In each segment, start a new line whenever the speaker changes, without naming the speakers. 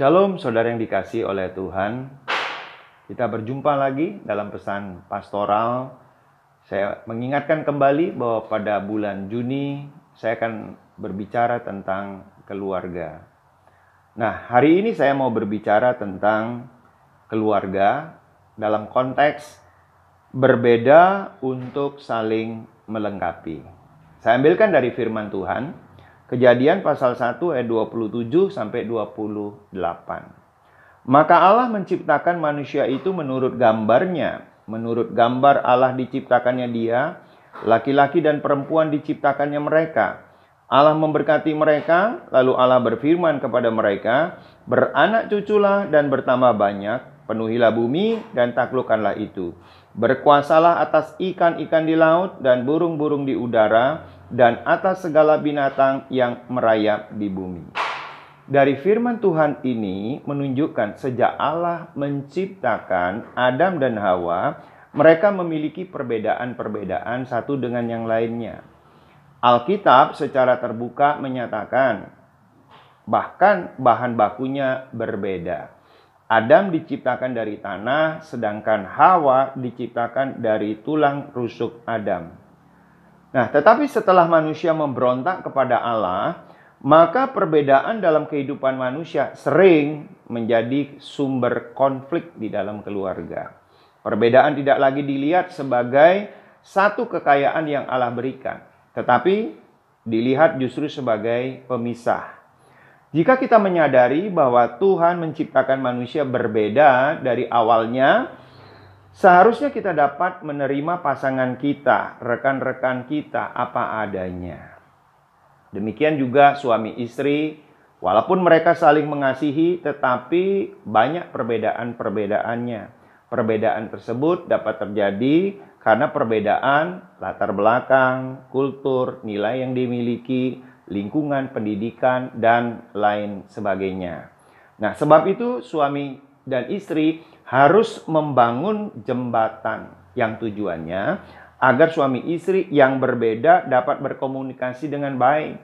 Shalom saudara yang dikasih oleh Tuhan. Kita berjumpa lagi dalam pesan pastoral. Saya mengingatkan kembali bahwa pada bulan Juni saya akan berbicara tentang keluarga. Nah, hari ini saya mau berbicara tentang keluarga dalam konteks berbeda untuk saling melengkapi. Saya ambilkan dari firman Tuhan Kejadian pasal 1 ayat 27 sampai 28. Maka Allah menciptakan manusia itu menurut gambarnya. Menurut gambar Allah diciptakannya dia, laki-laki dan perempuan diciptakannya mereka. Allah memberkati mereka, lalu Allah berfirman kepada mereka, Beranak cuculah dan bertambah banyak, penuhilah bumi dan taklukkanlah itu. Berkuasalah atas ikan-ikan di laut dan burung-burung di udara, dan atas segala binatang yang merayap di bumi. Dari firman Tuhan ini menunjukkan sejak Allah menciptakan Adam dan Hawa, mereka memiliki perbedaan-perbedaan satu dengan yang lainnya. Alkitab secara terbuka menyatakan bahkan bahan bakunya berbeda. Adam diciptakan dari tanah, sedangkan Hawa diciptakan dari tulang rusuk Adam. Nah, tetapi setelah manusia memberontak kepada Allah, maka perbedaan dalam kehidupan manusia sering menjadi sumber konflik di dalam keluarga. Perbedaan tidak lagi dilihat sebagai satu kekayaan yang Allah berikan, tetapi dilihat justru sebagai pemisah. Jika kita menyadari bahwa Tuhan menciptakan manusia berbeda dari awalnya, Seharusnya kita dapat menerima pasangan kita, rekan-rekan kita apa adanya. Demikian juga suami istri, walaupun mereka saling mengasihi, tetapi banyak perbedaan-perbedaannya. Perbedaan tersebut dapat terjadi karena perbedaan latar belakang, kultur, nilai yang dimiliki, lingkungan pendidikan, dan lain sebagainya. Nah, sebab itu suami dan istri harus membangun jembatan yang tujuannya agar suami istri yang berbeda dapat berkomunikasi dengan baik.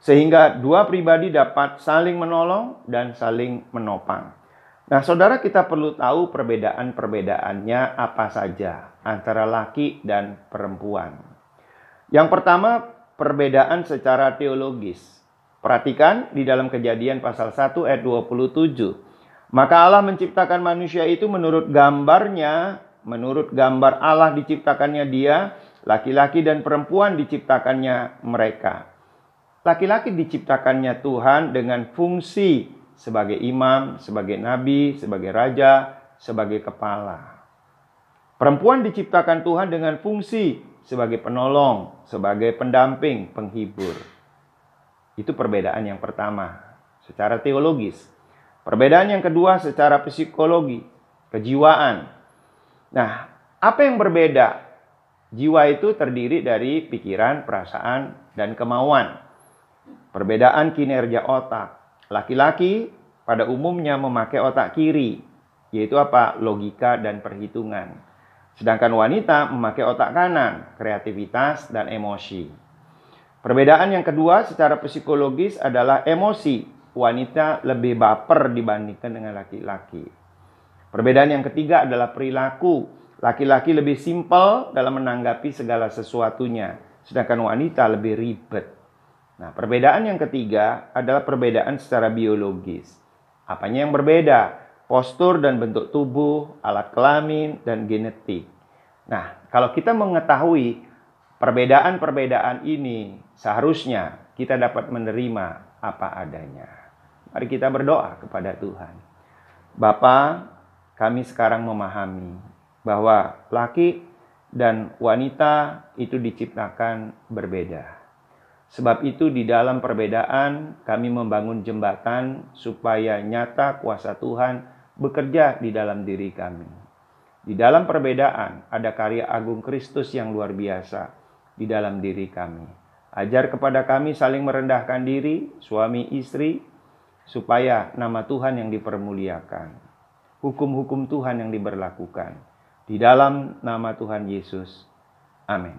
Sehingga dua pribadi dapat saling menolong dan saling menopang. Nah, saudara kita perlu tahu perbedaan-perbedaannya apa saja antara laki dan perempuan. Yang pertama, perbedaan secara teologis. Perhatikan di dalam kejadian pasal 1 ayat 27. Maka Allah menciptakan manusia itu menurut gambarnya, menurut gambar Allah diciptakannya dia, laki-laki dan perempuan diciptakannya mereka. Laki-laki diciptakannya Tuhan dengan fungsi sebagai imam, sebagai nabi, sebagai raja, sebagai kepala. Perempuan diciptakan Tuhan dengan fungsi sebagai penolong, sebagai pendamping, penghibur. Itu perbedaan yang pertama secara teologis. Perbedaan yang kedua secara psikologi, kejiwaan. Nah, apa yang berbeda? Jiwa itu terdiri dari pikiran, perasaan, dan kemauan. Perbedaan kinerja otak. Laki-laki pada umumnya memakai otak kiri, yaitu apa? Logika dan perhitungan. Sedangkan wanita memakai otak kanan, kreativitas dan emosi. Perbedaan yang kedua secara psikologis adalah emosi wanita lebih baper dibandingkan dengan laki-laki. Perbedaan yang ketiga adalah perilaku. Laki-laki lebih simpel dalam menanggapi segala sesuatunya, sedangkan wanita lebih ribet. Nah, perbedaan yang ketiga adalah perbedaan secara biologis. Apanya yang berbeda? Postur dan bentuk tubuh, alat kelamin, dan genetik. Nah, kalau kita mengetahui perbedaan-perbedaan ini, seharusnya kita dapat menerima apa adanya. Mari kita berdoa kepada Tuhan. Bapa, kami sekarang memahami bahwa laki dan wanita itu diciptakan berbeda. Sebab itu di dalam perbedaan kami membangun jembatan supaya nyata kuasa Tuhan bekerja di dalam diri kami. Di dalam perbedaan ada karya agung Kristus yang luar biasa di dalam diri kami. Ajar kepada kami saling merendahkan diri, suami istri, supaya nama Tuhan yang dipermuliakan, hukum-hukum Tuhan yang diberlakukan di dalam nama Tuhan Yesus. Amin.